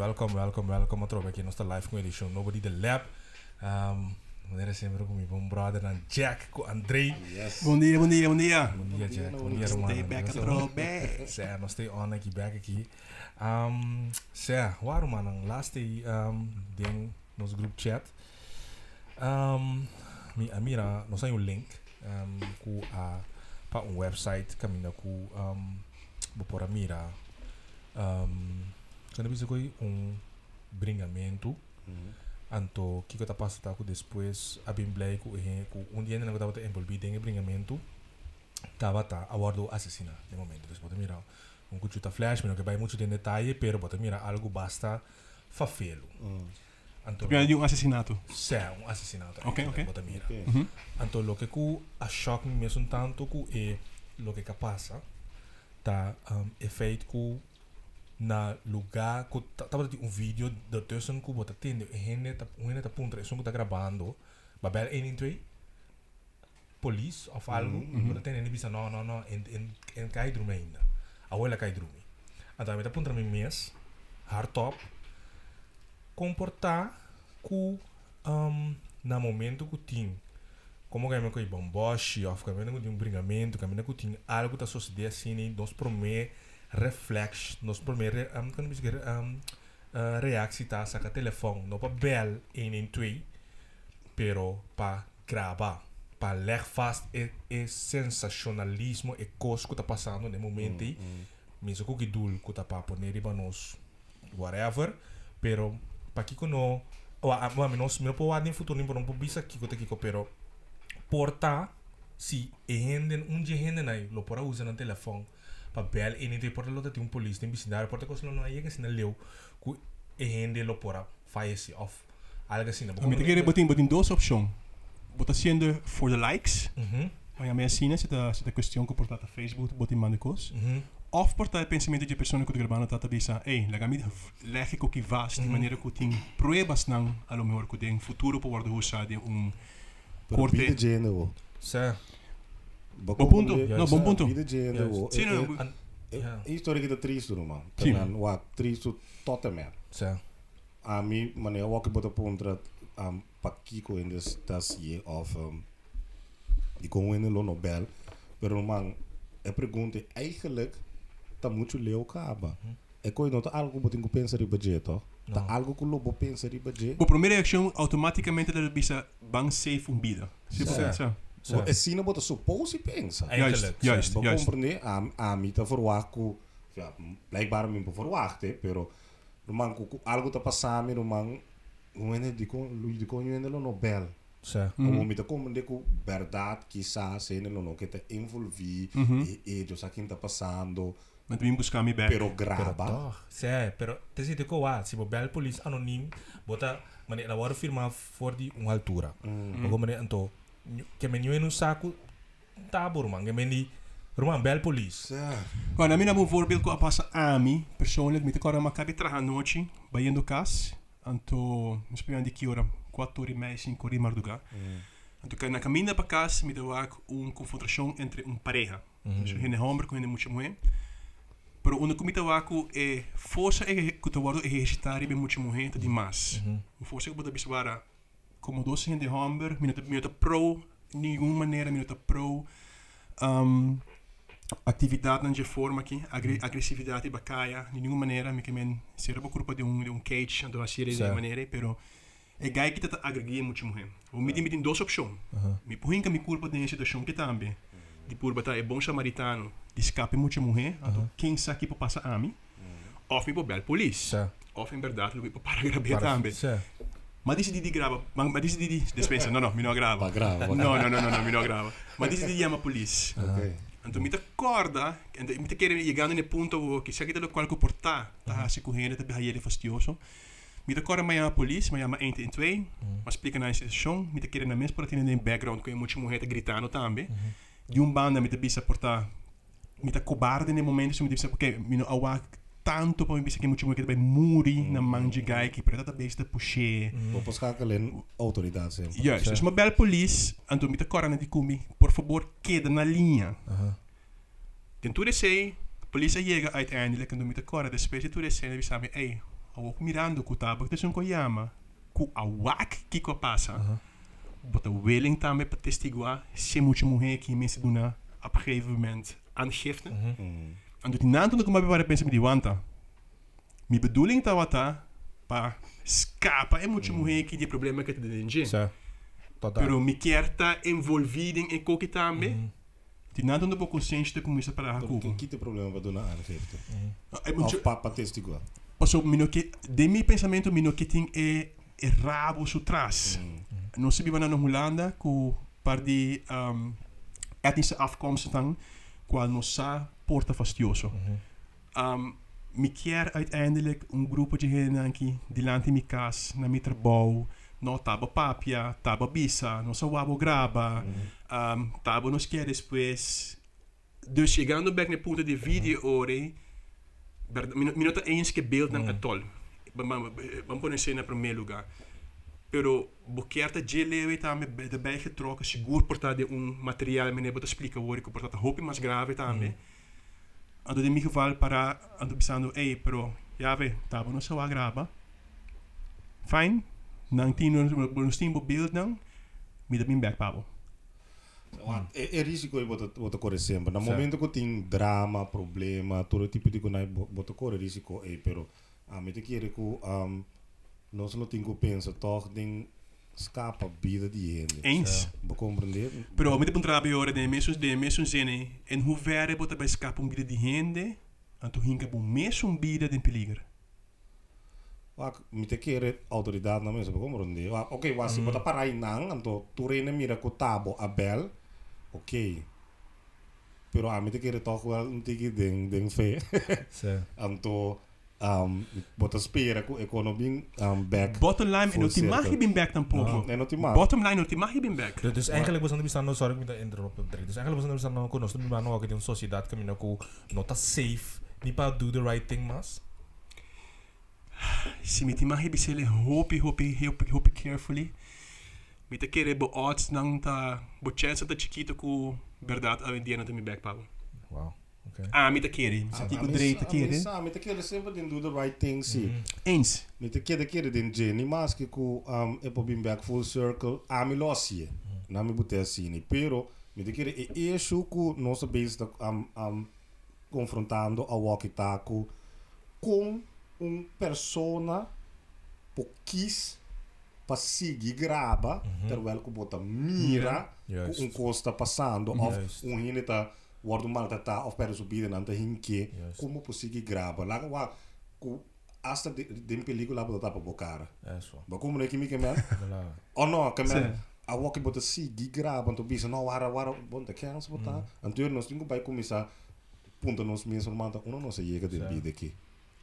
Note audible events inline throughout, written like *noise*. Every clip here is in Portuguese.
welcome, welcome, welcome. otro aquí ons de live comedy show Nobody the Lab. Um, maneira sempre com meu bom brother and Jack, com Andrei. Yes. Bom dia, bom dia, bom dia. Bom dia, Jack. Bom dia, Stay Romano. back estamos- the back. Sé, nós stay on aqui, back aqui. Um, sé, waarom man, last day um, ding nos group chat. Um, mi amira, nós tem um link um, ku a pa um website caminha ku um, bopora mira. Um, quando koi um bringamento Então, o que, que está passando tá, depois, a Bíblia, que, que um dia ainda estava envolvido em brincamento, estava tá, aguardou assassina, de momento. Então, pode mirar um cuchuta flash, mas não que vai muito em detalhe, pero pode mirar algo basta fafelo. Mm. Então, de um assassinato? Sim, um assassinato. Ok, ok. Pode mirar. Okay. Uh -huh. Então, o que eu acho eh, que me mesmo tanto que é o que passa, tá um, efeito que na lugar ku tava tá, um vídeo do tussen ku bota tende hene tá hene tá punta isso ku tá gravando babel 1 em 2 police of algo bota tende ele bisa no no no en en en cai drume ainda a abuela cai drume então me tá punta me mes hardtop comportar ku um, na momento que tem como que é que bomboche of que é que tem um bringamento que é que tem algo que está sucedendo assim nós promete reflex nós promete um, quando diz um, uh, reação tá saca telefone não para bel em em twee pero para gravar para ler fast e, e sensacionalismo e coisa que está passando no momento Mm, mm. mesmo que dul que está para poner riba nos whatever pero para que no o a a menos me pode em futuro não pode bisa que que que pero porta si e henden um dia henden aí lo para usar no telefone papel ini tu porta lo tem um polícia tem vizindário porta coisa não aí que se não leu que é rende lo pora faz of algo assim não mas tem que botar botar duas opções botar for the likes mas a minha cena se tá se tá questão que porta Facebook botar manda coisa of partij pensamento de persone que gravano tata bisa ei lega mi lege ko que vas de maniera que ting pruebas nan alo mejor que den futuro po guardo usade un corte de gênero certo Bom punto. No, bom punto. Vida género. Sim, não, não. Que tá triste, man. Sim. Wa triste tot en met. sé A mim, maneira wat ik bota pontra um, pa kiko in this das hier of um, die in de Nobel. Pero man, eu pergunto eigenlijk tá muito leu caba. É coisa não tá algo botin que pensa de budget, ó. Tá Não. algo que lobo pensa de budget. Bo primeira reação automaticamente da bisa bang safe um bida. Sim, Certo. sim. So é sina bota supose pensa. Juist, juist, juist. Compreende a a mita verwaku. Ja, blijkbaar min verwacht, hè, pero man algo tá passando, man wene di kon lui di kon wene no bel. Sa. Mm -hmm. De ku quizás se no no te envolvi e Pero graba. Toch. Pero te ko wa, si bel police anonim, bota mene la war firma for di. Mm anto que me nyo no saco tabor man, que me ni Roman bel police. Ja. Agora, na minha um voorbeeld que passa a mim, persoonlijk, met agora uma cabe traga noite, baiando cas, anto, me spelen die kiora, 4 ore mais 5 ore marduga. Mm. Anto que na caminho para casa, me deu uma confrontação entre um pareja. Mhm. Dus geen homem com muita mulher. Pero onde comita waku é força é que tu guardo é registrar bem muita mulher de mais. Mhm. O força que pode biswara como doce gente homem, minuto minuto pro, nenhuma maneira minuto pro. Um, atividade não de forma aqui, agre agressividade bacaia, de nenhuma maneira, me que men será por culpa de um de um cage, então a série de maneira, pero é gai que tá agreguei muito mulher. O me tem me tem duas opções. Me põe que me culpa de situação que também. De por botar é bom samaritano, de escape muita mulher, então quem sabe que passa a mim, of me bel polícia, of em verdade lui para gravar Para- também. Sé. Mas disse de grava, mas mas disse de dispensa, não não, me não grava. Pa grava. Não, não, não, não, não, me não grava. Mas disse de chama a polícia. Ok. Então me acorda, então me quer chegando no ponto que se aquilo qual que portar, tá se correndo, tá bem ele fastioso. Me acorda mas a polícia, mas a 1 em 2, mas explica na situação, me quer na mesma para ter um background com muita mulher gritando também. De um banda me bisa portar me tá cobarde no momento se me diz porque me não awak tanto po je kemu muri mm. na mangi gai ki preta besta pushe mm. po schakelen autoriteit sen juist dus maar bel police je mita corana di kumi por favor queda na linha den uh-huh. tu sei police llega uiteindelijk anto mita corana de specie tu sei na bisami ei awok mirando ku tabak te sun koyama ku awak ki ko pasa uh -huh. willing tame patistigua se mucho ki mensen doen op gegeven moment aangifte uh-huh. mm. అందుకు నాంతులు కుమాబి వారి పెంచి me దివాంతా mi bedoeling dat wat dat, pa, scapa, e moet je mogen die problemen krijgen de NG. Mm-hmm. Ja. Pero mi kerta envolviding en koki tambe. Die na dan de boko sen stuk moet je een hakuku. Dat kiete problema wat doen aan geeft. Mm. Of papa testigo. Also mino que de mi pensamento mino que ting e e rabo su tras. Mm. Non se bivana no Holanda ku par di um, ehm, etnische afkomst dan kwal no sa porta fastioso. Um, mi quer uiteindelijk een groepje de gente aqui delante mi casa, na mi trabalho, no taba papia, taba bisa, no sa wabo graba, um, taba nos quer depois. Dus chegando back no ponto de vídeo ore, minuto eens que beeld ng atol. Vamos pôr cena primeiro lugar. Pero boquerta de lewe também daarbij getrokken, seguro portar de um material meneer wat explica hoor, que portar hoop mais grave também. Ando de mi geval para ando pensando, ei, pero ja ve, tabo no sa graba. Fine. Nang tino no stimbo beeld nang, mi da min back pabo. É, é risco que bota bota corre sempre. No momento que tem drama, problema, todo tipo de coisa bota corre risco é, pero a mim te quer que um nós não pensar toch ding escapa vida de gente. Eens. Ba compreender? Pero met een trabe hora de mesos de mesos zene en hoe ver bota bij um vida de gente, en tu hinka bom mes um vida de peligro. Wak, mi te quer autoridade na mesa, ba compreender? Wak, ok, was si bota parai nang, anto tu reina mira ko tabo abel. Ok. Pero a mim te quer toch wel um tiki ding ding fe. *laughs* Anto um, botospera ku economy um, back. Bottom line, en oti mag je bin back dan popo. En. Bottom line, oti mag je bin back. Dus eigenlijk was aan de bestanden, sorry, ik moet dat interrupten. Dus eigenlijk was aan de no kon ons niet meer nog in sociedad, kan je nog nota safe, niet pa do the right thing, mas. Simiti mag je bisele hopi hopi hopi hopi carefully. Met de kere bo odds nang ta, bo chance dat je kiet ku berdaat aan die en mi back power. Wow. Oké. Ah, mi te kere. Si ti ku drei te kere. Sa, mi te quer sempre din do the right thing, si. Eens. Mi te quer quer din Jenny, mas que ku um e po bim back full circle, a mi losie. Na mi bute assim, pero mi te quer e e ku nossa base um um confrontando a walkie taco com um persona pouquis para seguir graba, terwijl que bota mira, com um costa passando, of um hine wordu maltata of para subir de hinkje hinke como posigi graba lá wa als *laughs* de de película para tapar bocara isso ba como ne kimi kemen oh no kemen a walkie bota si gigra bantu bisa no wara wara de kans bota antur nos tingo bai kumisa punta nos minsa manta uno no se llega de aqui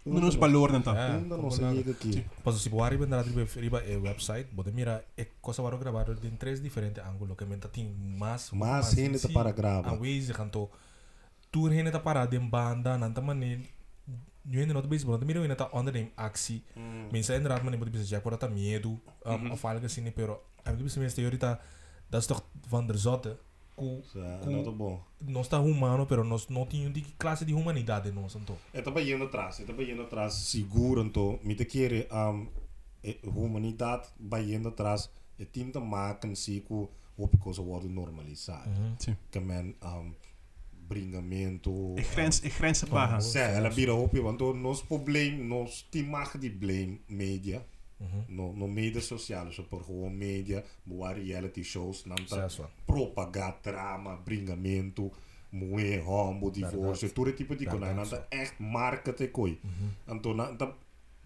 menos valor nenta. Ainda não sei o que é. Posso se boar riba na riba website, pode mira cosa para gravar de três diferentes ângulos que menta tem mais mais gente tá para in A vez canto tour gente tá para de banda nanta mané nu in de baseball, dan miro in dat onder neem actie. Hmm. Mensen inderdaad, maar neemt moet ja, wordt dat miedo, um, mhm. of eigenlijk zien, pero, heb ik bezig met theorie dat, dat is toch van der zotte. Tá bom. nós está humano, pero nós não tínhamos de classe de humanidade nós então. Eu estava indo atrás, eu estava indo atrás, seguro, então, me te querer, um, a humanidade vai indo atrás, e tenta maken se que o coisa worden normalizado. Sim. Que men, um, bringamento. E grens, e grenzen pagen. Sim, ela vira op, want o nosso problema, nós te mag de blame media, no, no media social, so por gewoon media, boa reality shows, não tá propagar drama, bringamento, moe, homo, divórcio, todo tipo de coisa, não tá echt marketing coi. Então, não tá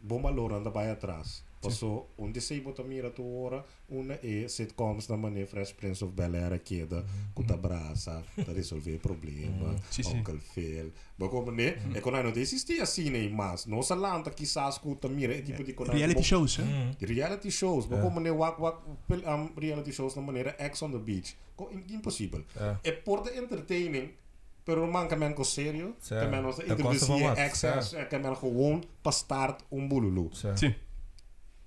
bomba lora, não vai atrás. Passou um de Seibo mira tu ora, e sitcoms na maneira Fresh Prince of Bel-Air que da cuta braça, da resolver problema, Uncle Phil. Mas como né, é quando não existia cine, mas nossa lanta que sas mira, tipo de. Mm. Reality shows, hein? Reality shows, maar como né, wak wak, reality shows na maneira X on the Beach. Impossível. É e por de entertaining, pero manca men ko serio, que men nos introduzir excess, que men gewoon pastaard um bululu. Sim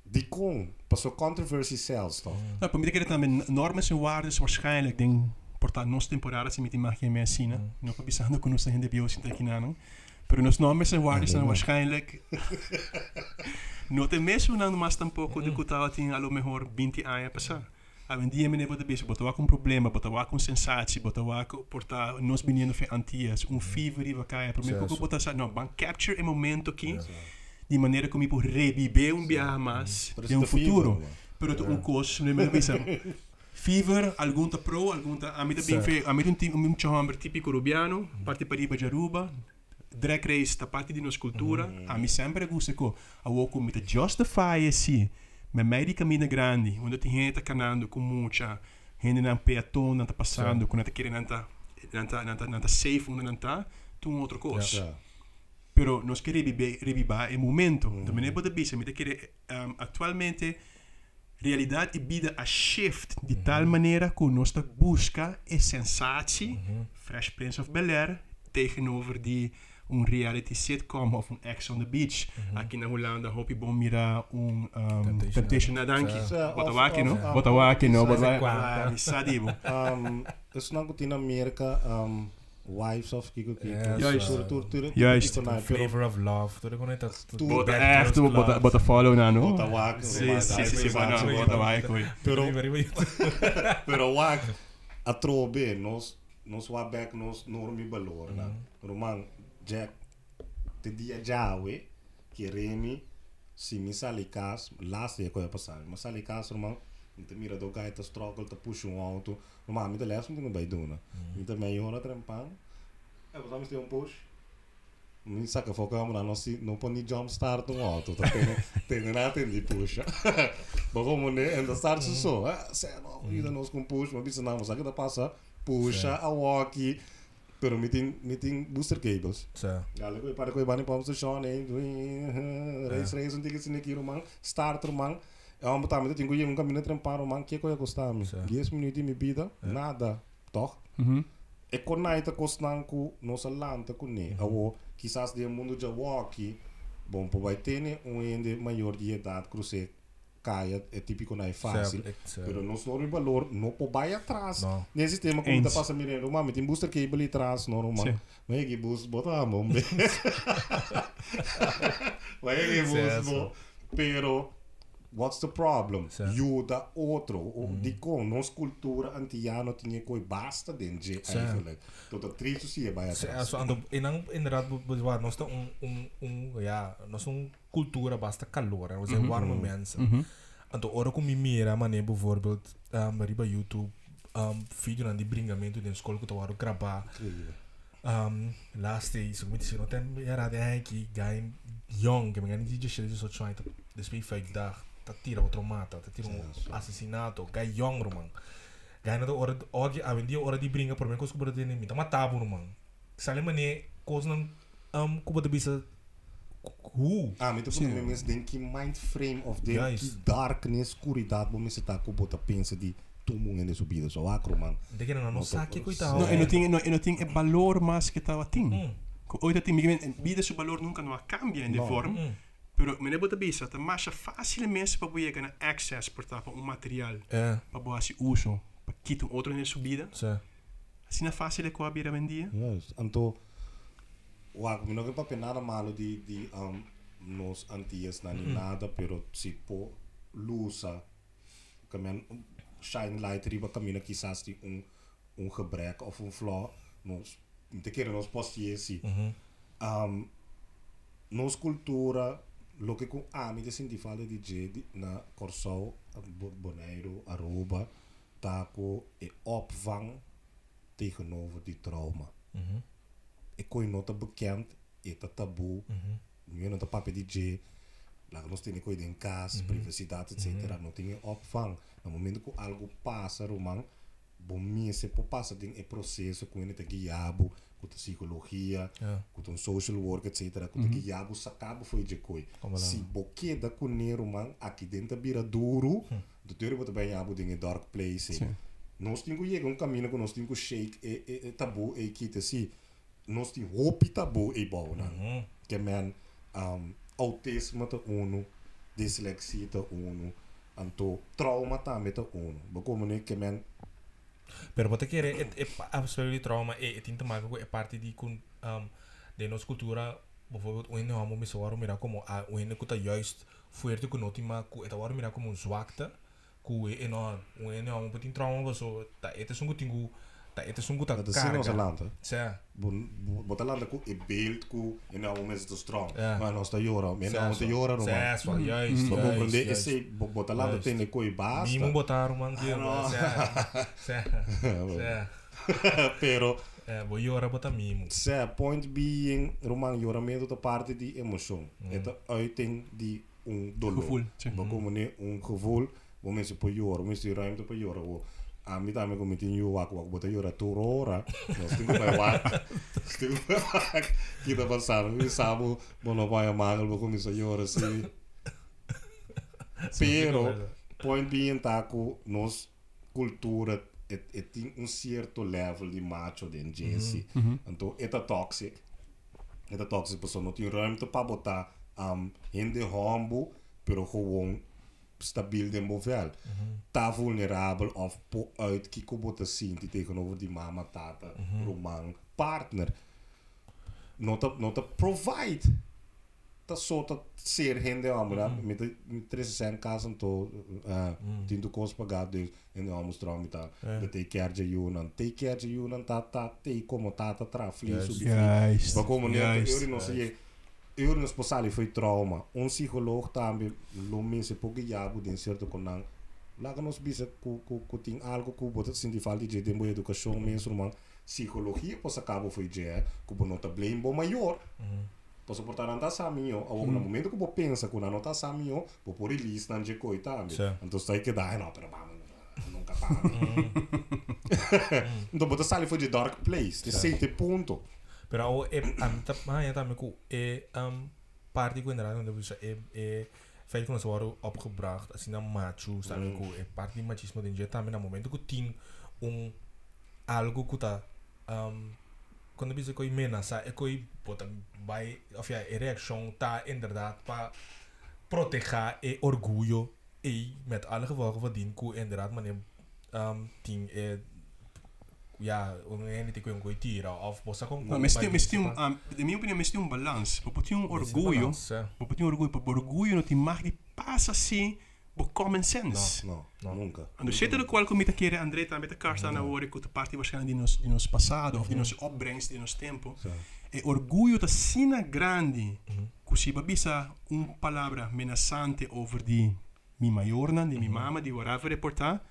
die kon. Pas zo controversie zelfs, toch? Ja, probeer ik het dan met normen en waarden waarschijnlijk, denk portar nos temporadas met die magie en meer zien. Nu *laughs* heb ik zeggen dat we in de bios in aan. Pero nos normen en waarden zijn waarschijnlijk. No te meso na mas tampoco de kutawatin a lo mejor 20 años pasar. A ver, día me nebo de beso, botawa con problema, botawa con sensatie, botawa porta nos menino fe antias, un fever e vacaia, primeiro que botar, não, ban capture e momento aqui. Yeah. De maneira como eu reviver um viaje mais Pero de um futuro. Pero un não é mesmo? *laughs* Fever, algum tá pro, algum tá... A mim também. A mim tem um chamber típico rubiano, parte para riba de Aruba, drag race, tá parte de nossa cultura. A mim sempre gosta que a woco me justify assim, mas meio de caminho grande, onde tem gente canando com muita, gente não peatão, não tá passando, quando tá querendo não tá, não tá, não tá, não tá safe, onde não tá, tu um outro coisa. pero nos que revivar o momento. Mm. Também é bota bisa, quiere um, atualmente realidade bida a shift de mm-hmm. tal maneira que nós busca en sensatie, mm-hmm. Fresh Prince of Bel-Air, tegenover die un reality sitcom of een Ex on the Beach. Mm-hmm. Aqui na Holanda hoop je bom mira um, Temptation na Wat een no? wat waak no? No? wat waki no? Bota waki no? Bota waki Botawaki. Sim, mas sim, aí sim, sim, vai não, ser não, outra. Botawaki, oi. Pero- Arriba, arriba. *laughs* Pero wag, a trobe, nos, nos wa back, nos normi balor na. Roman, Jack, te dia jawe, que remi, si mi sali cas, last dia ko ya pasar, ma sali cas, roman, te mira do te struggle, te push um auto, roman, mi te les, mi te bij doen. Mi te mij hora trempang, e wat dan is um push? Mi sa que foca mo não se não pode jump start um auto, tá tendo tendo nada de push. Mas como né, ainda start só, ah, sei não, ainda nós com push, mas bisa não, mas aqui tá passa. Puxa a walkie, pero me tem me tem booster cables. Sim. Gale ko para ko ibani pump station eh, race race unti que aqui romang, start romang. É um botar, mas tem que ir um caminho trempar romang, que coisa custar me? Certo. 10 minutos me vida, nada, toch? Mhm. E con naita costan ku nossa lanta ku ne. Awo, quizás de mundo de walkie, bom, po vai ter um ende maior de idade, cruze caia, é típico na é fácil. Certo, certo. Pero nós não valor, não po vai atrás. Não. Nesse sistema como Eens. tá passa mirando, mami, tem booster cable ali atrás, não, mano. Vai aqui boost, bota a mão, *laughs* *laughs* aqui boost, Certo. bo. Pero What's the problem? Certo. You da outro. O di com, nossa cultura antiana tinha coi basta dentro eigenlijk. Tot het triest zie je bij Sim, het. so, ando, inang, inderdaad, bu- bu- waar, nós temos um, um, um, ja, nós uma cultura basta calor, nós zijn warme mensen. Mhm. Então, ora com mimira, mané, bijvoorbeeld, um, riba YouTube, um, vídeo na die bringamento de escola que eu estava gravar. Um, last day, so moet je nog ten era de heki, guy young, que me ganha de jeito de socio, então, depois fake dag, tá tira outro mata, tá tira um assassinato, guy young, man. Guy na do ora, ogi, a vendia ora de bringa, por mim, coisa que eu de mim, tá matado, man. Sale mané, coisa não, um, como de bisa, hoe? Ah, met de Sim. mensen denk je mind frame of de die darkness, escuridade, bom mensen tá com bota pensa de tumo en de subida, zo acro man. De que não, não Não, saque, tô- coitado. No, e não tem, no, e não tem o valor mais que tem. Hum. Ooit dat die vida seu valor nunca não cambia de Não. forma. Hum. Pero me lembro também isso, é mais facilmente para poder ganhar access por para um material É, para poder se uso para quitar um outro na subida. sim. Assim é fácil com a vendia. Juist. Anto, wa, mi no pa nada malo di di um, nos antias na ni nada, pero si po lusa, kamen shine light riba camina quizás di un un gebrek of un flaw, nos te quero nos posti si. Uhum. um, nos cultura lo que com ami de senti fala di je di, na Corsou, Bo- Bonaire, Aruba, taco e opvang tegenover die trauma. Uhum. Ik kon je nota bekend, het dat taboe, Uhum. nu papi di je, laat nos tiene coi in casa, privacidade, etc. Não tinha opvang. No momento que algo passa, romang, bom se po passa din e processo com ele te guiabo, com a psicologia, Ja. com um social work, etc. Com que guiabo sacabo foi de coi. Como. Se boqueda com nero man, aqui dentro vira duro, do teoria bota bem abo din dark place. Sim. Nós temos que chegar um caminho que nós temos que shake e, e, e tabu e kita si. Nós temos hopi tabu e bau na. Mhm. Que men um, autisme te uno, dyslexie te uno, anto trauma também te uno. Bekomen ik que men Pero wat ik er het het absoluut trauma het in te maken com parte kun um, de nossa cultura bijvoorbeeld hoe não amo mensen waarom mira como a hoe ne kuta juist fuerte ku noti ma ku eta waarom mira como um zwakte ku e no hoe ne amo putin trauma so ta ete sungu tingu ta ete sungu ta dat is in onze carga land. hè. Sa Bota land ku e beeld ku en nou mensen te strong. Nós tá jora, men nou te jora no man. Sa juist Ba compreende juist esse bota land Juist. tem ne coi basta. Mimo botar um man que Ah, não. sa sa sa Pero eh vou llorar botar mimo se point being roman joramento da parte di emoção. É a uiting di um dolor. Gevoel, sim. Ba compreende um gevoel, wo mensen po jora, mensen ruimte jora wo. A mi dame come tin yo wak wak bota jora tu ora. Nós temos que wak. Temos que wak. Kita passar, mi sabu, bono vai a mangel, bo começa jora si. Pero point being taco nos cultura het tem um certo level de macho de Jesse. Então, é toxic. É toxic, pessoa não tem ruimte para botar um, de humble, pero gewoon stabiel den bovel. Mm-hmm. Tafelnerabel of po uit Kikobote Sinti tegenover die mama, tata, mm-hmm. roman, partner. Nota, nota provide. Dat soort dat zeer hinde amra met de tres zijn kasen to eh, eh, kost kospagat dus en dan moest trouw met dat dat take care je junan take care je junan tata te komo tata tra vlees op we komen neer in onze Eu sponsali foi trauma. Um psicólogo também lo mense pouco jabo den certo não lá que nós bisa ku ku ku ting algo ku bota sinti falta de tempo educação menso man psicologia possa cabo foi je ku bo nota blame bo maior Posso portar não tá saminho, ou no momento que eu pensa que não tá saminho, vou pôr release na de coi também. Então aí que dá, não, pero vamos, nunca para. Então bota sali foi de dark place, de sete ponto. Pero o e am ta ma ja daarmee cool. E um party ko inderdaad want dus e e feit nós worden opgebracht als na macho está Mm. com e parte de machismo de jeito também no momento que tem um algo que tá um quando bisa coi menaça é coi bota vai of ja e reaction tá inderdaad para proteger e orgulho e met alle gevolgen van dien ko inderdaad meneer um ting e ja, un ente que un coitira of bossa con No, mas tem, mas tem um, na minha opinião, mas tem um balanço. Porque tem um orgulho, porque tem um orgulho, porque orgulho não tem mais de passa assim, por common sense. Não, não, nunca. Dus zitten er met een keer André met de kar staan en hoor ik de party waarschijnlijk die nos, die nos passado of die nos opbrengst, die nos tempo. E orgulho da sina grande, que se babisa um palavra menaçante over die mi maiorna, die mi mama, die whatever reporta,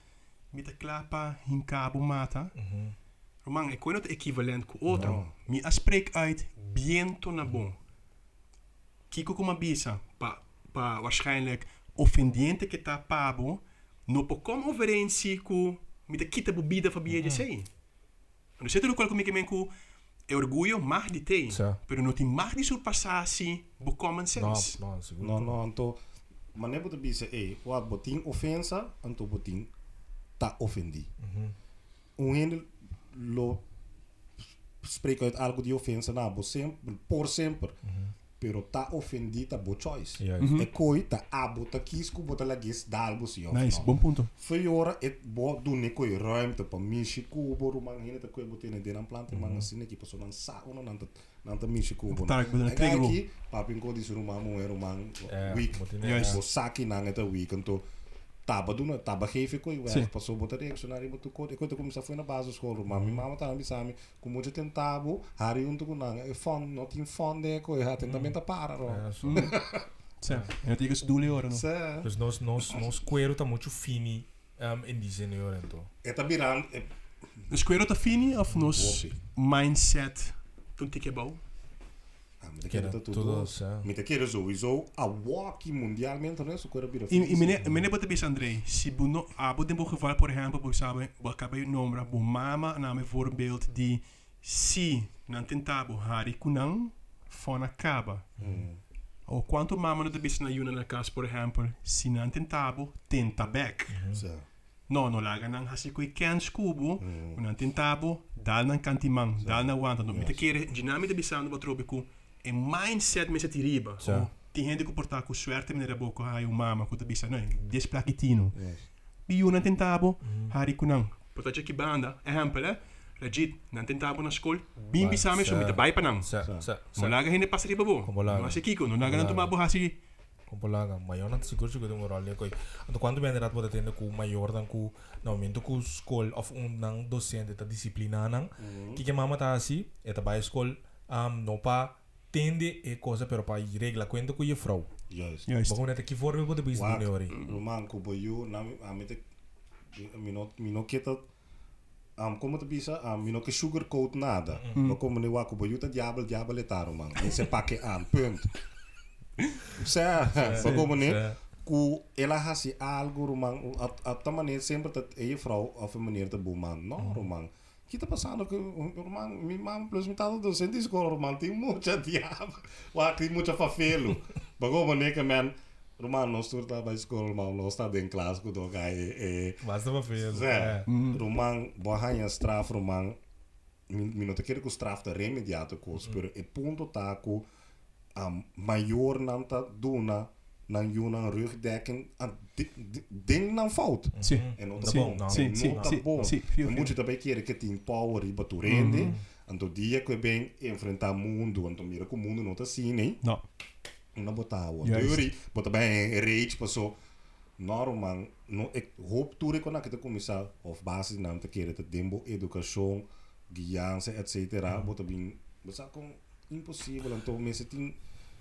Mitaklapa Hinkabo Mata. Mm-hmm. Romang, ik weet het equivalent ku otro. Mi a uit biento na bon. Kiko kuma bisa. Pa, pa waarschijnlijk offendiente kita pabo. No po kom overeensi ku kita bubida fa bieje mhm. sei. No ook wel komieke mikimen ku e orgullo mag di tei. Pero no mag di surpassasi bu common sense. No, no, no, no, wat eh, botin ofensa, anto tá ofendi. Um ene lo spreekt uit algo de ofensa na bo sempre, por sempre. Pero tá ofendi tá bo choice. Juist. E coi tá abo tá kies ku bota la gis dalbo si of Nice, no. bom ponto. Fiora et bo doen ne koi ruimte pa mishi kubo rumang hine ta koi botene den aan plante mang sine ki paso nan sa uno nan ta nan ta mishi kubo. Tarak bedoel een trigger papin ko di rumang mo e rumang week. Bo saki nang eta week to taba doen taba geef ik koi Sim. weg paso bota reaccionari mo tu ko e ko te começar foi na base school rumang mi mama ta mi sami ku mo ten tabo hari un tu nang e fon not in fon de ko e hat tentamento para ro. Ja, zo. Sim. En dat is doel hoor. No. Se. Dus nós, nós, nós cuero tá muito fini um, in die zin, hoor, então. Eta biran e Dus kwero ta fini of nos Bopi. mindset mas Que daquele era tá tudo. tudo, ja. Me te quero sowieso a walk mundialmente, né? So coisa bira. E, e meneer, meneer bota bis André, se bu no, abo den bo geval, por exemplo, bo sabe, bo acaba nombra, bo mama, na me voorbeeld, die si, nan tentabo, hari kunang, fona acaba. O quanto mama no te bis na yuna na casa, por exemplo, si nan tentabo, tenta back. So. No, no laga nang hasi ko ikan skubo, unan tintabo, dal nang kantimang, dal na wanta. No, mita kere, dinamite bisando ba em mindset में से तिरी बा tinha de comportar com suerte menera boko hai umama kuta bisa no desplakitino yes. E bi una tentabo mm. hari kunang potaje ki banda example eh? Legit nan tentabo na school bim bisa me sumita bai panang sa sa mulaga hine pasri babo mulaga si kiko? No naga nan tumabo hasi compolaga maior na siguro siguro mo um rol ko ano quando me nerat mo tendo ku maior dan ku na momento ku school of um, un nang docente ta disiplina nang mm. kike mama ta si eta bai school um no pa tende e cosa però para regla cuenta que é fraude. Justo. Justo. Vamos aqui fora eu vou depois de melhor. Roman, como eu, na a mim não não não que tá am como te bisa am mino que sugarcoat nada. Mm. Mas como ne waku boyu tá diabo diabo letar, Roman. Esse paque am ah, ponto. Sa, *laughs* ah, como ne ku elahasi algo Roman, a a também sempre tá e a fraude of maneira de boeman, não mm. Roman. Mm -hmm. Kita passando que Roman, mi mam *laughs* plus mi tata docente escola, Roman, tem muita diabo. Wa, tem muita fafelo. Bagom ne que man, Roman, nós estamos na escola, Roman, nós estamos em classe, que eu e Basta pa fez. Zé, Roman, bohanha straf, Roman, minuto que ele straf da remediato cos, pero e ponto tá com a maior nanta duna nan Jonan rugdijken ah, aan ding nan fout. En op de bom. Sim. Moet je daarbij keren dat in power riba tu rende. En door die ik ben enfrenta mundo, en door meer kom mundo nota zien, en No. Na botawa. Theorie, bota en rage pas zo. Normaal, no ik hoop toe ik de commissar of basis naam te keren dat dembo educação, guiança, etc. Bota bin, besa kon impossível, então mensen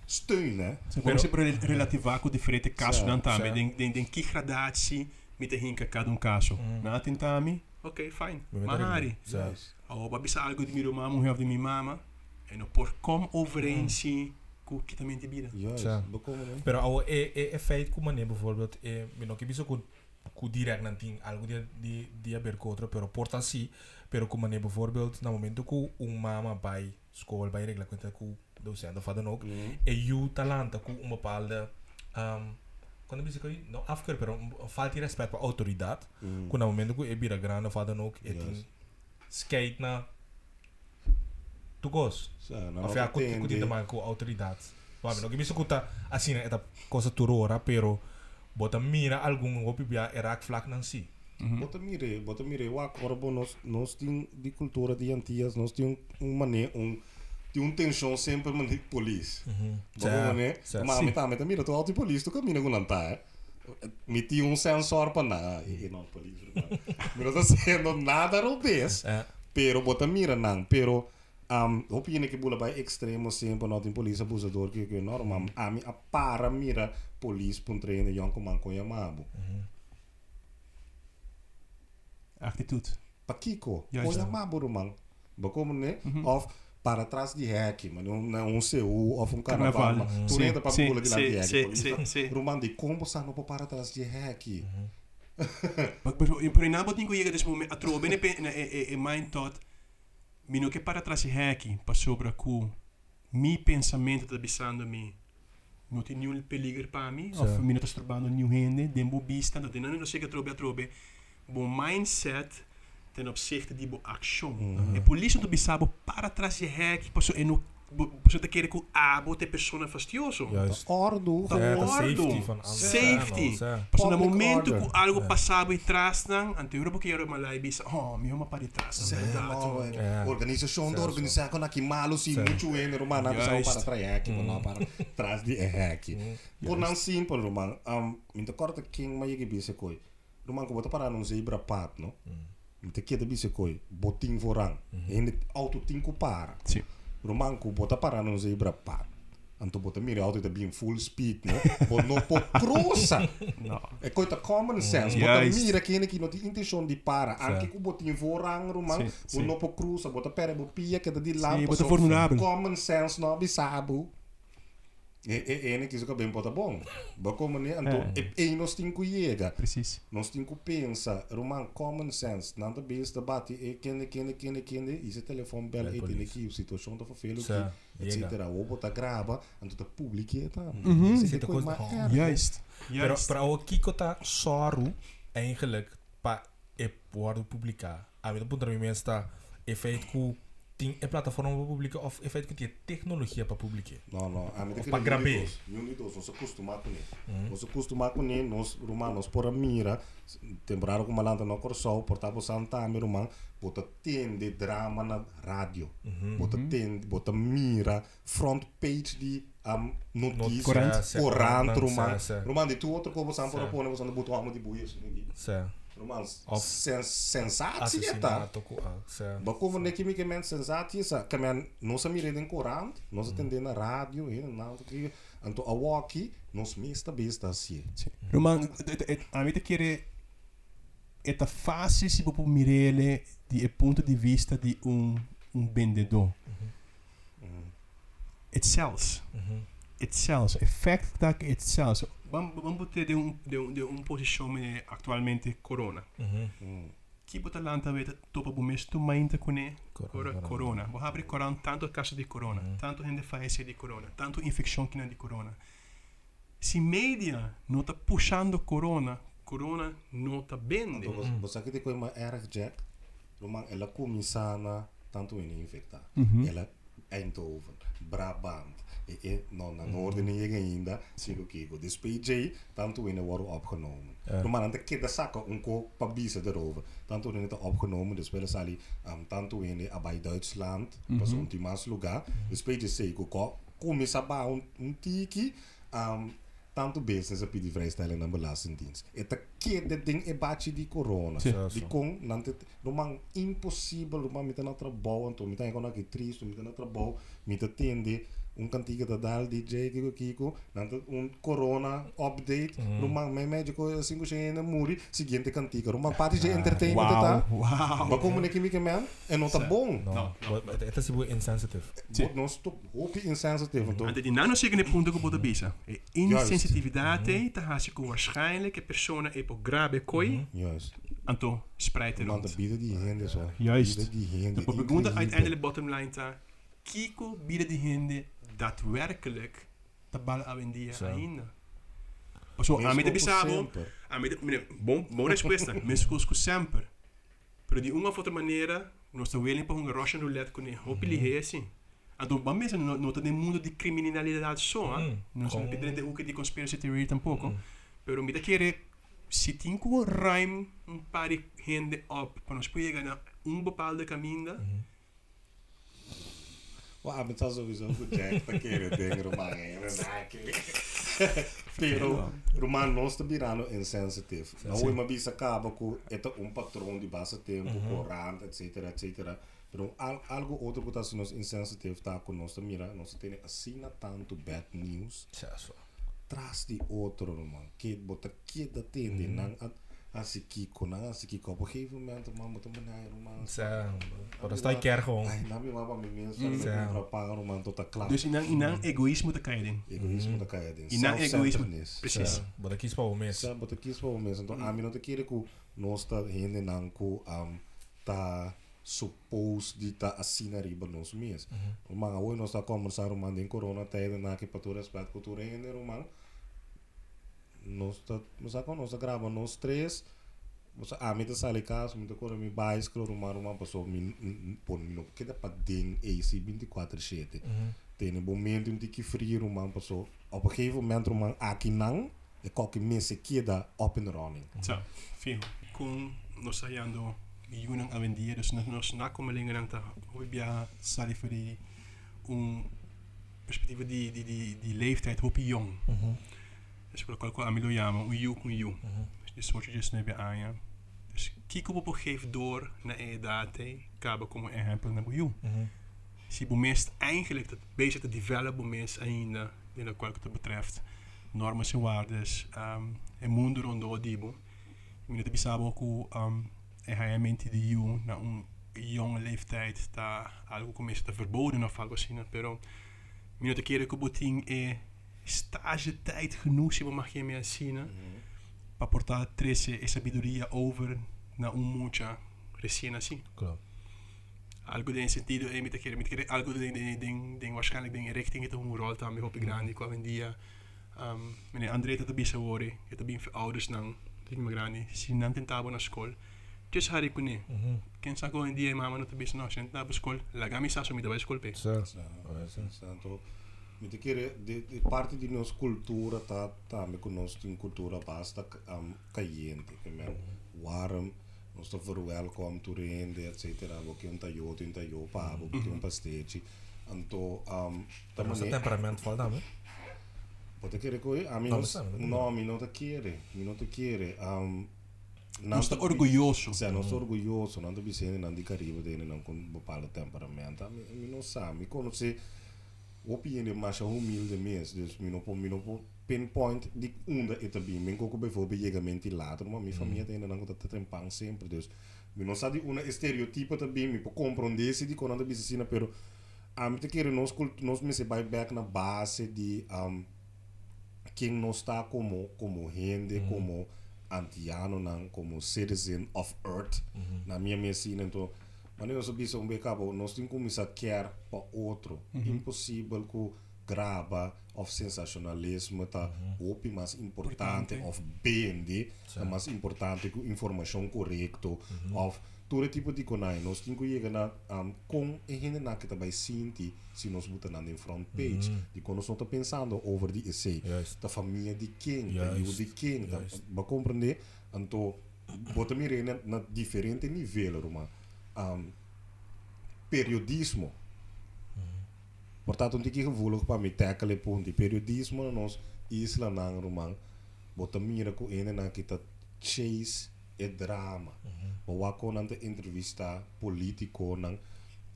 steun, né? Se come sempre rel- relativar com diferente casos Certo, dan tami, den den den que gradatie met de hinka cada um caso. Na tentami, ok, fine. Mahari. Ao babisa algo de miro mama, of de mi mama, en no por com overeensie bida. Juist, Certo. bekomen, né? Pero ao é é feito com mané bijvoorbeeld é me não que biso com com direct não tem algo de de de haver contra pero porta assim pero com mané bijvoorbeeld na momento que um mama vai school vai regla conta com docent of wat dan ook. Mhm. En je talent ook een bepaalde. wat quando bisa koi no afker pero falta respect para autoridade mm. je momento ku ebira grande fada nok etin skate na tukos of ya kuti kuti teman ku autoridade wabe no bisa kuta asina eta cosa turora pero bota mira algum hopi bia erak flak si Mm mire, bota mire, o acordo nós tem de cultura de antias, nós tem um mané, um tem um tensão sempre man de polícia. Bom, né? Mas me tá, me tá, mira, tu alto polícia, tu caminha com nantar. Me tinha um sensor para nada, e não polícia. Mira, tá sendo nada robês. Pero bota mira não, pero um, opine que bula vai extremo sempre não tem polícia abusador que que normal. A mi a para mira polícia pun treino yon man com yamabo. Attitude. Pa Kiko, Juist. com yamabo rumang. Bakom né? Of para trás de hack, mas um, um CU of um carnaval. Tu entra para sim, pula de lá de. Rumang de como sa no para trás de hack. Mas pero pero inabo tinko llega desse momento, pe na e e mind thought. Mino que para trás hack, pa sobra ku mi pensamento tá bisando mi. Não tem nenhum peligro para mim, ou mino tá estrobando nenhum rende, dembo bista, não tem nada não sei que trobe atrobe. Bom mindset ten opzichte die bo action. E polícia do bisabo para trás de hack, passo e no você tá querendo que abo te persona fastioso. Juist. Ordo. Tá Certo, ordo. safety van anderen. Safety. Passo no momento que algo É. passava e trás não, ante Europa que era malai bisa, oh, mi uma para trás. É. Organização da organização aqui malo sim Certo. muito ene romano não Juist. para trás hack, mas não para trás de hack. Por não simples romano, um, minta corta quem mais que bise coi. Romano que bota para não zebra pat, no? Minta que da bise coi, botin vorang. Ene auto tinko para. Sim. Romano que bota para não zebra pat. Anto bota mira auto da bem full speed, no? *laughs* Bot no po cruza. Não. É coisa common sense. Bota Juist. mira quem que não tem intenção de parar. Anche que botinho vorang, romano, Sim, o sim. no po cruza, bota pera, bo pia que da di lá. Sim, bota. Common sense no bisabo. Enik is ook bem pota bon, bom. Bakomo ne anto é. e nós tem que chega. Preciso. Nós tem que pensa, roman common sense, não da base debate e quem kende kende kende e se telefone bela e tem que o situação da fofelo que etc. O bota grava, anto da publica e tá. Mhm. Se te coisa. Oh. Juist. Pero para o Kiko tá sorro eigenlijk pa e por publicar. A vida para mim está efeito tem é plataforma para publicar ou é feito que tem tecnologia para publicar. Não, não. A medida que Pra gravar. Unidos, nós acostumamos com ele. Nós acostumamos com ele, nós, rumano, nós por a mira, temporada como malanta no corso, portava Santa Ami, rumano, bota tende drama na rádio. Bota tende, bota mira, front page de um, notícias, Corante. corante, sim. Rumano, de tu outro como Santa por a pôr, você não botou alma de buias. Certo. normaal sen, sensatie eta bako van neki mike men sensatie sa kamen nosa mi redin korant nosa tende na radio hin na anto awaki nos mesta besta si roman a mete kere eta fácil se popo mirele di e ponto di vista di un un vendedor it sells it sells effect that it sells Vamos vamos ter de um de um de um posição eh, atualmente corona. Uhum. Que bota lanta vete topa bu mes tu mainta kune Corona. corona. corona. Vou abrir corona tanto caso de corona, tanto gente falece de corona, tanto infecção que não de corona. Se media não está puxando corona, corona não está bende. Então você que te coi uma erg jack, roman ela começana tanto in infectar. Ela Eindhoven, Brabant, in, nou, naar mhm. noorden mm. ging dat. zie ik ook dit dus PJ, dan toen we worden opgenomen. Ja. Maar aan de keer de zakken, onko pabiese erover. Dan toen het opgenomen, dus willen sali, um, ehm, dan toen in bij Duitsland, mm -hmm. pas ultima sluga. Dus PJ zei ook, kom eens abba, een tiki. Um, toen business ze die vrijstelling en belastingdienst. Het keer dit ding e baatje die corona. Ja, die kon, dan het nou, romang impossible, romang met een andere bouw, en toen met een andere trees, met een andere bouw, met een tiende um cantiga da dal DJ kiko kiko, nante un corona update, romang may médico assim ko siya na muri, seguinte cantiga, romang party de entertainment tá. Uau! Maar como ne kimi que man, é não tá bom. No, but het is wel insensitive. Bot nós stop hope insensitive, então. Ante die nano zeggen punto que bota bisa. E insensitividade ta hasi ko waarschijnlijk e persona e po grabe koi Juist. anto spreidt er rond. dat bieden die hende zo. Juist. Bieden die hende. De pergunta uiteindelijk bottom line ta Kiko bieden die hinde daadwerkelijk de bal avendia Zo. ainda. So, a mim de bisabo, a mim de, mire, bom, bom resposta, mesmo com sempre. Pero de uma ou outra maneira, nós estamos willing para um Russian roulette com ele, hope ele é assim. Então, vamos mesmo no, no no mundo de criminalidade só, Mm. não estamos pedindo o que de conspiracy theory tampouco. Pero me da querer se tem como rhyme um par de gente up para nós poder ganhar um bepaalde caminho, Wow, bent dat sowieso goed, Jack. Dan keer *laughs* *laughs* nou, het ding, Romaan. Pero, Romaan los te birano insensitief. Nou, we maar bisa kabako, het een patroon die basa tempo, korant, et cetera, et cetera. Pero, algo otro kutas nos insensitive taco nos te mira, nos tiene asina tanto bad news. Tras die otro, Romaan. Kid, botte, kid dat tiende, nang Así que conan, así que op een gegeven moment man moet een meneer roman. Sam. Dat staat keer gewoon. Ai, nabi ma ba mi mensen mm. dat een paar roman tot de klaar. Dus in in een egoïsme te kan din. Egoïsme te kan din. In een egoïsme. Precies. Maar ik kies moment. mens. Ja, maar ik kies voor mens. Dan mm. ah, aan te keer ku nosta heen en dan ku am ta suppose di ta asina riba nos mes. Mhm. Maar hoe nosta komen sa roman in corona tijden na ke patoras pat kultuur en man. Mm -hmm. Nós tá, nós tá com nós tá nós três. Você a mim tá sale caso, me tá correndo me bicycle, o mano uma pessoa me pon me no que dá para den AC 24/7. Tem um momento em que frio uma pessoa, op een gegeven moment uma aqui não, e qualquer mês queda up and running. Zo, veel. Kung nos sayando yun ang avendia, dus nos, nos nakomelingen ang ta, hoe bia sali voor die un perspectief die, die, die, die leeftijd, hoe jong. Dus we ook mhm. dus dus aan het Uyu Kunyu. Mm -hmm. Dus wat je dus neer aan. Dus kiko op geef door naar Eedate, kaba komen en hebben naar Uyu. Si boemist eigenlijk dat bezig te develop is en in de kwalk betreft, normen ehm, en waarden, um, en onder diebo. Ik moet het besabo ook, um, en hij die na een jonge leeftijd, algo te verboden of algo zien, pero. Minuut een keer ik stage tijd genoeg mag je me zien. Mm. Para portar 13 e sabiduría over na um mucha recien assim. Claro. Algo de sentido e me te quer, me te quer, algo tem ding, ding tem waarschijnlijk tem richting het hoe rolt aan me hoop ik graag die kwam in die um meneer André dat bij zijn woorden, het bij voor ouders nang, niet zien nam ten na school. Dus hari ik kunnen. Ken sa go in die mama no te bis no, sent na school, la gamisa so me te bij school pe. Sa sa. Sa sent. Men tycker det, det, det är part av någons kultur att ha med någons kultur basta um, kajen. Men varm, någon står för välkommen till rende etc. Och inte jag, inte jag på abo, mm. inte på stage. Anto, um, det är temperament för dem. Pote kere koi, a mi no, no, mi non te quiere, mi non te quiere. Um, non sta orgoglioso. Sì, non sto orgoglioso, non ti bisogna, non ti arrivo, non con un po' di temperamento. Mi, mi non sa, mi conosce. Opinione maar zo humilde mens. Dus mi non mi non pinpoint die onder het bi. Min ook bijvoorbeeld jegamenti later, maar mi familie dene dan dat het in pang sempre. Dus mi non sa di una stereotipo te bi, mi può comprendere di con andare bisina pero am te kere nos cult nos mi se vai back na base di um quem não está como como gente, como antiano, não, como citizen of Earth, na minha medicina, então, mas nós sabemos um bocado, nós temos que começar a querer para outro, impossível que grava of sensacionalismo tá opi mais importante of BND tá mais importante que informação correta of todo tipo de conai. Nós temos que chegar na um, com e gente na que também sente se nós botamos na front page de quando nós estamos pensando over die essay Juist. da família de quem da Juist. de quem da Juist. ba compreender então bota me na, na diferente nível Roma um, periodismo. Portanto, um que pa, para me tackle de periodismo nós isla nang rumang bota mira ene na kita chase e drama. Uhum. Wa ko nang entrevista politico nang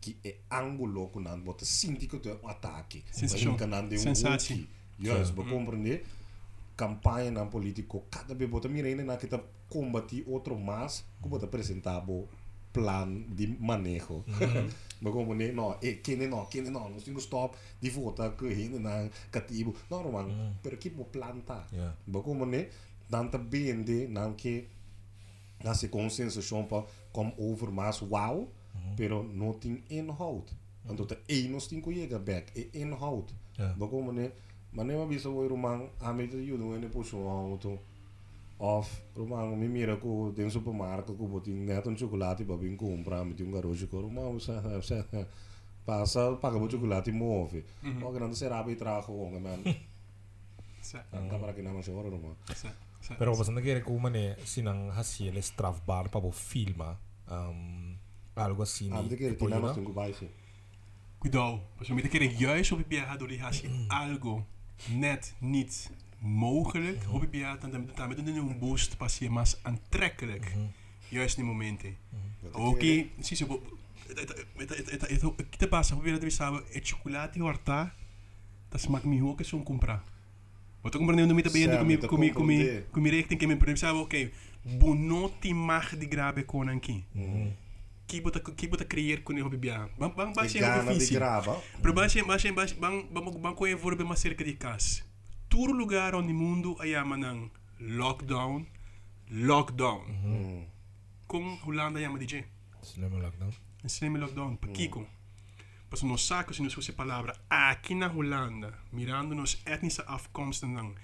que é ângulo que não bota síndico de um ataque. Sensação. Yes, para compreender campanha não político cada vez bota mira ainda na kita combati mas bota apresentar plan de manejo. Uhum. como ne, no, e kini no, kini no, no singo stop, di vota ko hindi na katibu. No romang, mm. pero keep planta. Yeah. Bago mo ni danta bien de nam ke se consensation pa kom over mas wow, mm. pero nothing inhoud. Mm. Want dat de enos tinko jega back, e inhoud. Yeah. Bago mo ni, manema biso wo romang, amit te no ene po so auto. Of, mami, mira, ku din supermarkt, ko, buting neto ng chocolate, babing kumpra, miti yung garosyo ko, mami, sa, sa, pasa, paga mo chocolate mo, ofi. O, ganun, sa rabi traho, nga man. Ang kapara kinaman siya, oro naman. Pero basta ku eh, sinang hasiel strafbar pa po filma, ah. um, algo assim. Ah, de que ele tinha ku um baixo. Cuidado, als je met een keer een juist op BH door die haast algo net niet mogelijk hobbypiraten dan met een boost passie maar aantrekkelijk. Juist die momenten. Oké, zie je Kita pasa ko pinatawis sa e chocolate horta tas magmiho ke sun kumpra. O to kumpra nito bayan kumi kumi kumi kumi rekting kemi pero sabe okay bunoti mag di grabe ko nan ki. Kibo ta dat creëren creer ko ni je bia. Bang bang bang bang bang bang bang bang bang bang bang bang bang ko e vorbe mas cerca de bang Todo lugar onde mundo aí amanhã lockdown, lockdown. Com Holanda chama DJ. Cinema lockdown. Slimme lockdown, pa Kiko. Pas nos sacos nos usa palavra aqui na Holanda, mirando nos etnische afkomsten dan.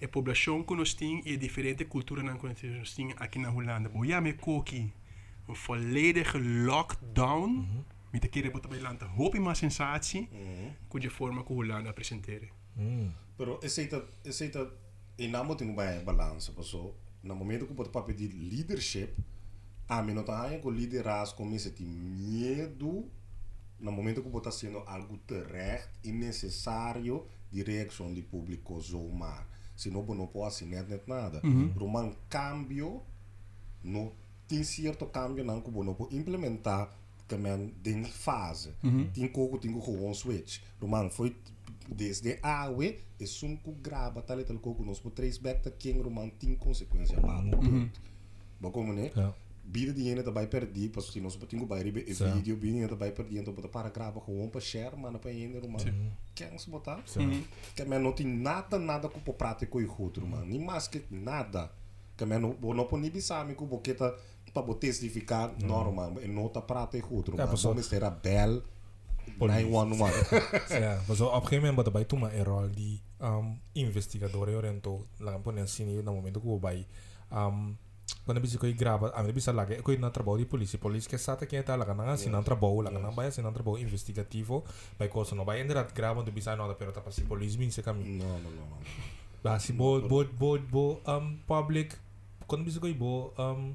E população que nós temos e a diferente cultura que nós temos aqui na Holanda. Boia me koki, een volledige lockdown. Met de keren bij land. Hoop je maar sensatie, kun je vormen que Holanda presenteren. Mm. Pero aceita, aceita, e namo tem bem balança, passou. No momento que o papel de leadership, a mim não tá aí com liderazgo a ter medo, no momento que o está sendo algo terecht e necessário de reação do público zomaar. Senão não pode assinar net nada. Roman cambio, no tem certo cambio não que não pode implementar men ding fase. Tem coco, tem gewoon switch. Roman foi desde a AWE e sunku graba tal e tal coco nos por três back ta king roman tem consequência para o ponto. Ba como né? Bida die ene erbij perdi, pas si nos patingo bij ribe e Zo. video bini erbij perdi en to para grava gewoon pa share man pa ene roman. Kengs botar. Que men não tem nada nada com o prático e outro, mano. Nem mais que nada. Que men não não pode nem bisame com porque tá para botar testificar normal, e não tá prático e outro, mano. pas op. Vamos ter a bel. 911. *laughs* Ja, maar zo op een gegeven moment wat bij toen een rol die um, investigadores orientou lá pone assim no momento que o vai um, quando bisa koi grava, a mim bisa lagi, koi na trabalho de polícia, polícia que sata que tá lá na assim não trabalho, lá na baia assim não trabalho investigativo, vai coisa não vai entrar grava do bisa nada, pero tá para polícia bem se caminho. Não, não, não. não. Lá se bo bo bo bo um public, quando bisa koi bo um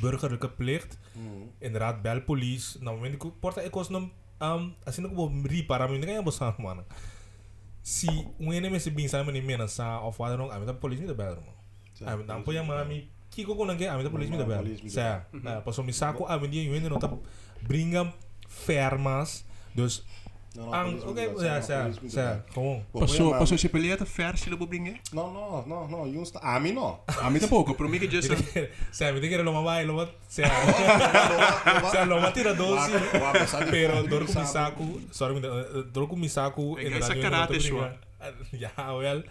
burgerlijke plicht, Mm. inderdaad bel police, na moment que porta é coisa não um, assim que vou rir para mim ninguém é bom sabe mano se um enemy se bem sabe nem menos sa of father não a mim da polícia da belo a mim da apoia mami que coco não que a mim da polícia da belo certo passou me saco a mim dia eu ainda não tá brinca fermas dos ang me okay, sa não, sa sa, Passou, a passou mão. se peleta vers ele vou brincar. Não, não, não, não. Yun sta. A mim não. A mim tampouco, para mim que just Sa, mi tigre lo mamay, lo mat, sa, sa lo matira dosi. Pero dor ko mi sako, sorry, mi da- dor ko mi sako, Ay, sa karate siya. Ya, well,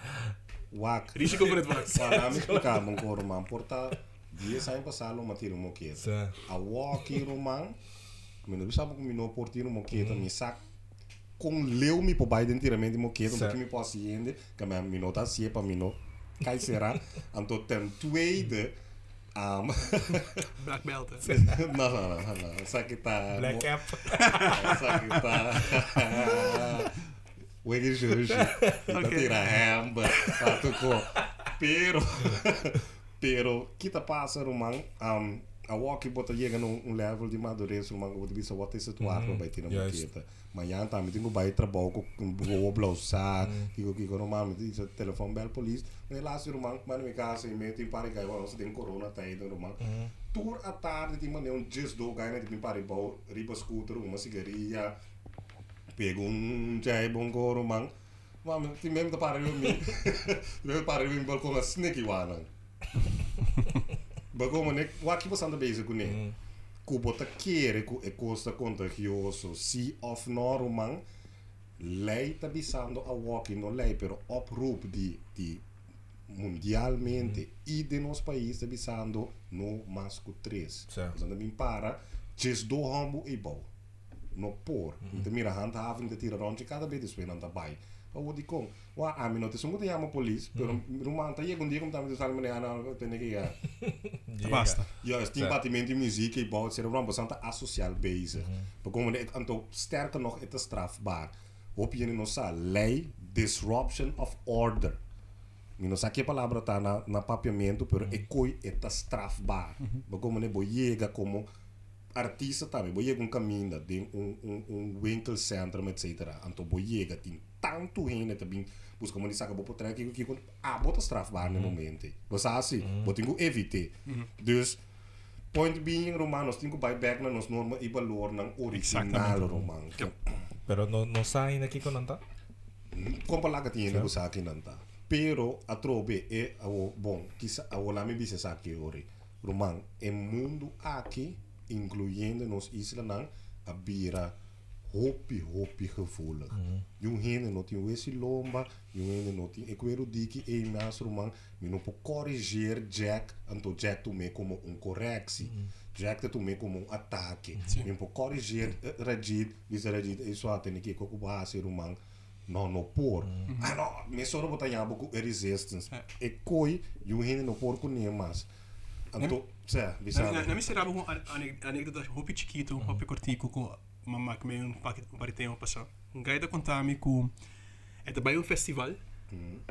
Wak. Risiko por het wak. Para *laughs* me explicar, mon coro man, porta dia sai passalo matiro moqueta. sa, A walk romang, me não sabe como me não portiro com leu me por baixo inteiramente moqueta, Certo. porque me posso ir, que me me não tá se para me não cai será. Então *laughs* ten tweede um, *laughs* Black belt. não, não, não, não, que tá black cap. *laughs* que tá Wege Jorge, tá Ok. tira hamba, tá tuco. Pero, pero, kita passa rumang, um, A awaki bota chega num um level de madureza uma o divisa bota isso tu arma vai ter uma quieta manhã tá me tenho vai trabalho com o blousar digo que quando mami diz telefone bel polícia mas lá se o man mano me casa e meio tem e para que agora você tem um corona tá aí do man tour à tarde tem mano um just do ganha de para ir bom riba scooter uma cigarrilha pego um chai bom um coro man mami tem mesmo da para eu me mesmo para eu me sneaky wana *laughs* bago mané wa que você anda bezig com né ku bota querer ku e costa contagioso si of noro man lei tá bisando a walking no lei pero oproep di di mundialmente e de nos países tá bisando no masco 3 Certo. então também para just do hambo e bom no por. Inte mira handhaving de tira rond cada vez não tá bai. odi kong wa ami no tesu muti yamo polis pero rumah anta ye gundi kom tamit sal mene ana tene ke ya basta. Ja. is tien patimenti muziek je bouwt zijn rambo santa asociaal bezig. Mhm. We komen het nog het strafbaar. In disruption of order. Mino saque a palabra tá na, na papiamento, pero mhm. é coi está strafbar. Uhum. Como né, como artista também, boiega um caminho, tem um um um winkelcentrum, etc. Anto boiega tem tanto heen também busca uma saca bo potrek que que ah bota strafbaar no momento. Você assim, botingo evite. Dus point being romanos tingo by back na nos norma e valor ng original roman. Pero no no sa ina kiko nanta. Compalaga tinha nego sa akin nanta. Pero a trobe e awo bom, kisa awo la me bise sa que ori. Roman, e mundo aqui, incluyendo nos isla nang abira hopi hopi gevoelig. Yung hene no tin wesi lomba, yung hene no tin ekwero diki e mas roman, mi no po corrigir Jack, anto Jack tu me como um correctie. Jack tu me como um ataque. Mi po corrigir eh, Rajid, bisa Rajid e so atene que ko base roman. No, no por. Ah, no, me soro bota yabo ku resistance. E koi, yung hene no por ku mas. Anto, sa, bisa. Na, na, na misera ko anekdota hopi chiquito, hopi cortico ko mamma um paquete um paritemo passa. Um gaida contami ku é também um festival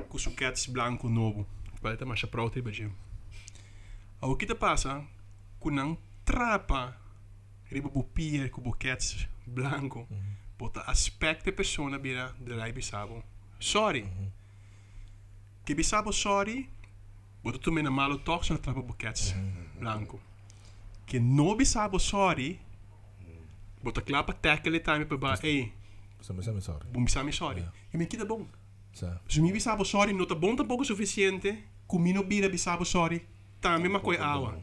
com suquetes branco novo. Vai ter mais para outra bajem. O que te passa com não trapa riba bu pier com buquetes branco. Bota aspecto de persona bira de lá bisabo. Sorry. Que bisabo sorry. Bota tu me na malo tox na trapa buquetes branco. Que no bisabo sorry. Bota klapa tackle time pa ba. Ei, So me me sorry. bum bisami sorry. E me kita bom. Sa. Se mi bisabo sorry, não tá bom tampouco suficiente. Comigo bira bisabo sorry. Também uma coisa awa.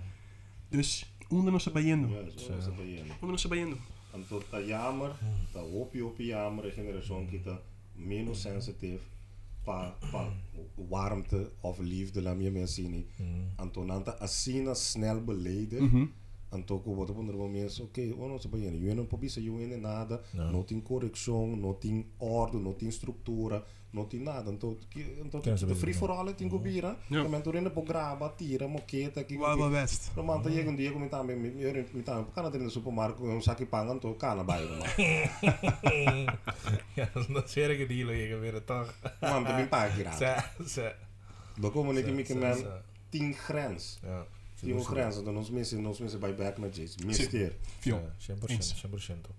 Dus, onde nós sabendo? Ja, so, sa bayan. Onde nós sabendo? Anto ta jammer, ta hopi jammer, de generatie kita menos sensitief pa pa warmte of liefde la mia mensini. Anto nanta asina snel beleden. Então, Antoko wat op onder is, oké, okay, ono se een probeer je in nada, ja. not in correctie, not in orde, not in structuur, not in nada. Tot tot de free for all het in Gobira. Ja. Men in de programa tira, que Wa west. Roman ta mm. yegun die met aan met met aan kan in de supermarkt een zakje pangan tot kan bij. Ja, dat *laughs* zeer ik die lege weer toch. Man, de bin paar keer. Ze *laughs* ze. Bekomen niet met 10 grens. Ting grens, dan ons mensen ons mensen bij back na Jace. Mister. Fio. Ja, 100%, Eens. 100%.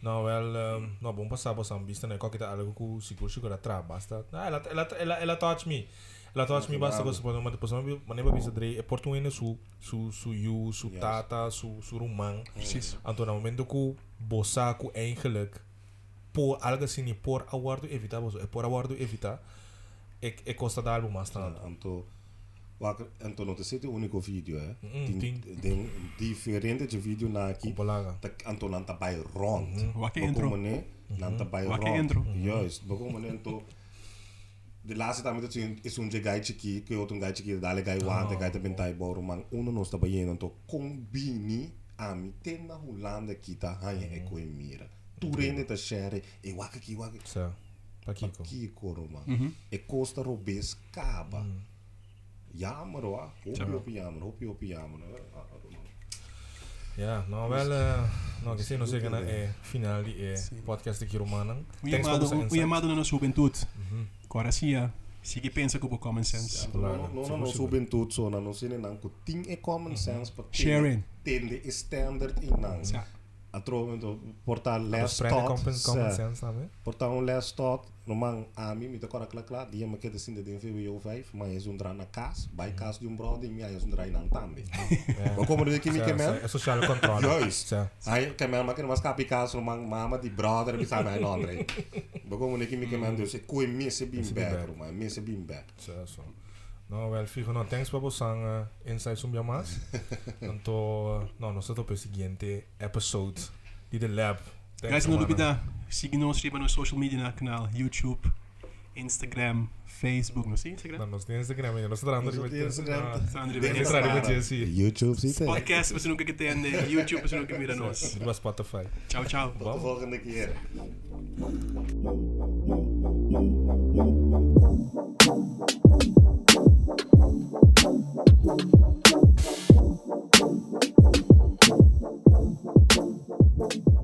Nou, wel, um, nou, bom passar por São Bista, né? Qualquer algo que seguro seguro atrás, basta. Ah, ela, ela, ela, ela touch me. Ela touch me, basta que você mas depois não mas nem para bisa dre, é português su su su you, su tata, su su rumang. Precies. Então, no momento que bossa que eigenlijk por algo assim, por aguardo evitar, é por aguardo evitar, é é costa da álbum mais tanto. Wakar antono te sete unico video eh. Mm, din, din diferente de video na ki. Te anton anta bai rond. Mm -hmm. Wakke intro. Bokomene nanta bai Wakke rond. intro. Juist. Bokomene anto de laatste tijd met het is een ki, chiki, kun je ook een guy chiki, dale guy want, guy te bentai boru man, uno nos te bayen anto combini ami tena hulanda kita hanya eko mira. Turene te share e wakaki wakaki. Sa. Pakiko. Pakiko roma. E costa robes caba. Mm -hmm. Hoop je op jammer, hoop je op jammer. Ja, nou wel, uh, nou, que sei, não sei que é final de é podcast aqui romano. O chamado, na nossa juventude. Agora sim, se que pensa com o common sense. No, no, no, no, so ben tot so na no sine nang ko ting e common sense pa Sharing. tende e standard Ja. Atro to sa- sense também. Portar um less thought. No man ami mi te kora kla kla dia me kete sinde den VWO 5, mas é um dra na cas, by cas de um brother mi é um dra nan tambe. Ba como de que man? É social controle. Juist. Zo. Ai, que man maak mas kapi cas no man mama di brother bisa na Andre. Ba como de kimi que man dus e koi mi se bim back, man, mi se bim back. Zo, zo. Nou, wel, fijo, no, thanks por você uh, insights *laughs* um mais. Então, não, nós estamos para o seguinte episode de The Lab. Thanks, Guys, não mano. duvida, siga nós no nosso social media na canal, YouTube, Instagram, Facebook. não sei Instagram. não nosso Instagram. Ah, no nosso Instagram. No nosso Instagram. No nosso Instagram. No nosso Instagram. YouTube. Sim. Podcast, você nunca que tem. Né? YouTube, você nunca vira nós. No Spotify. Tchau, tchau. Vamos voltar daqui. Thank.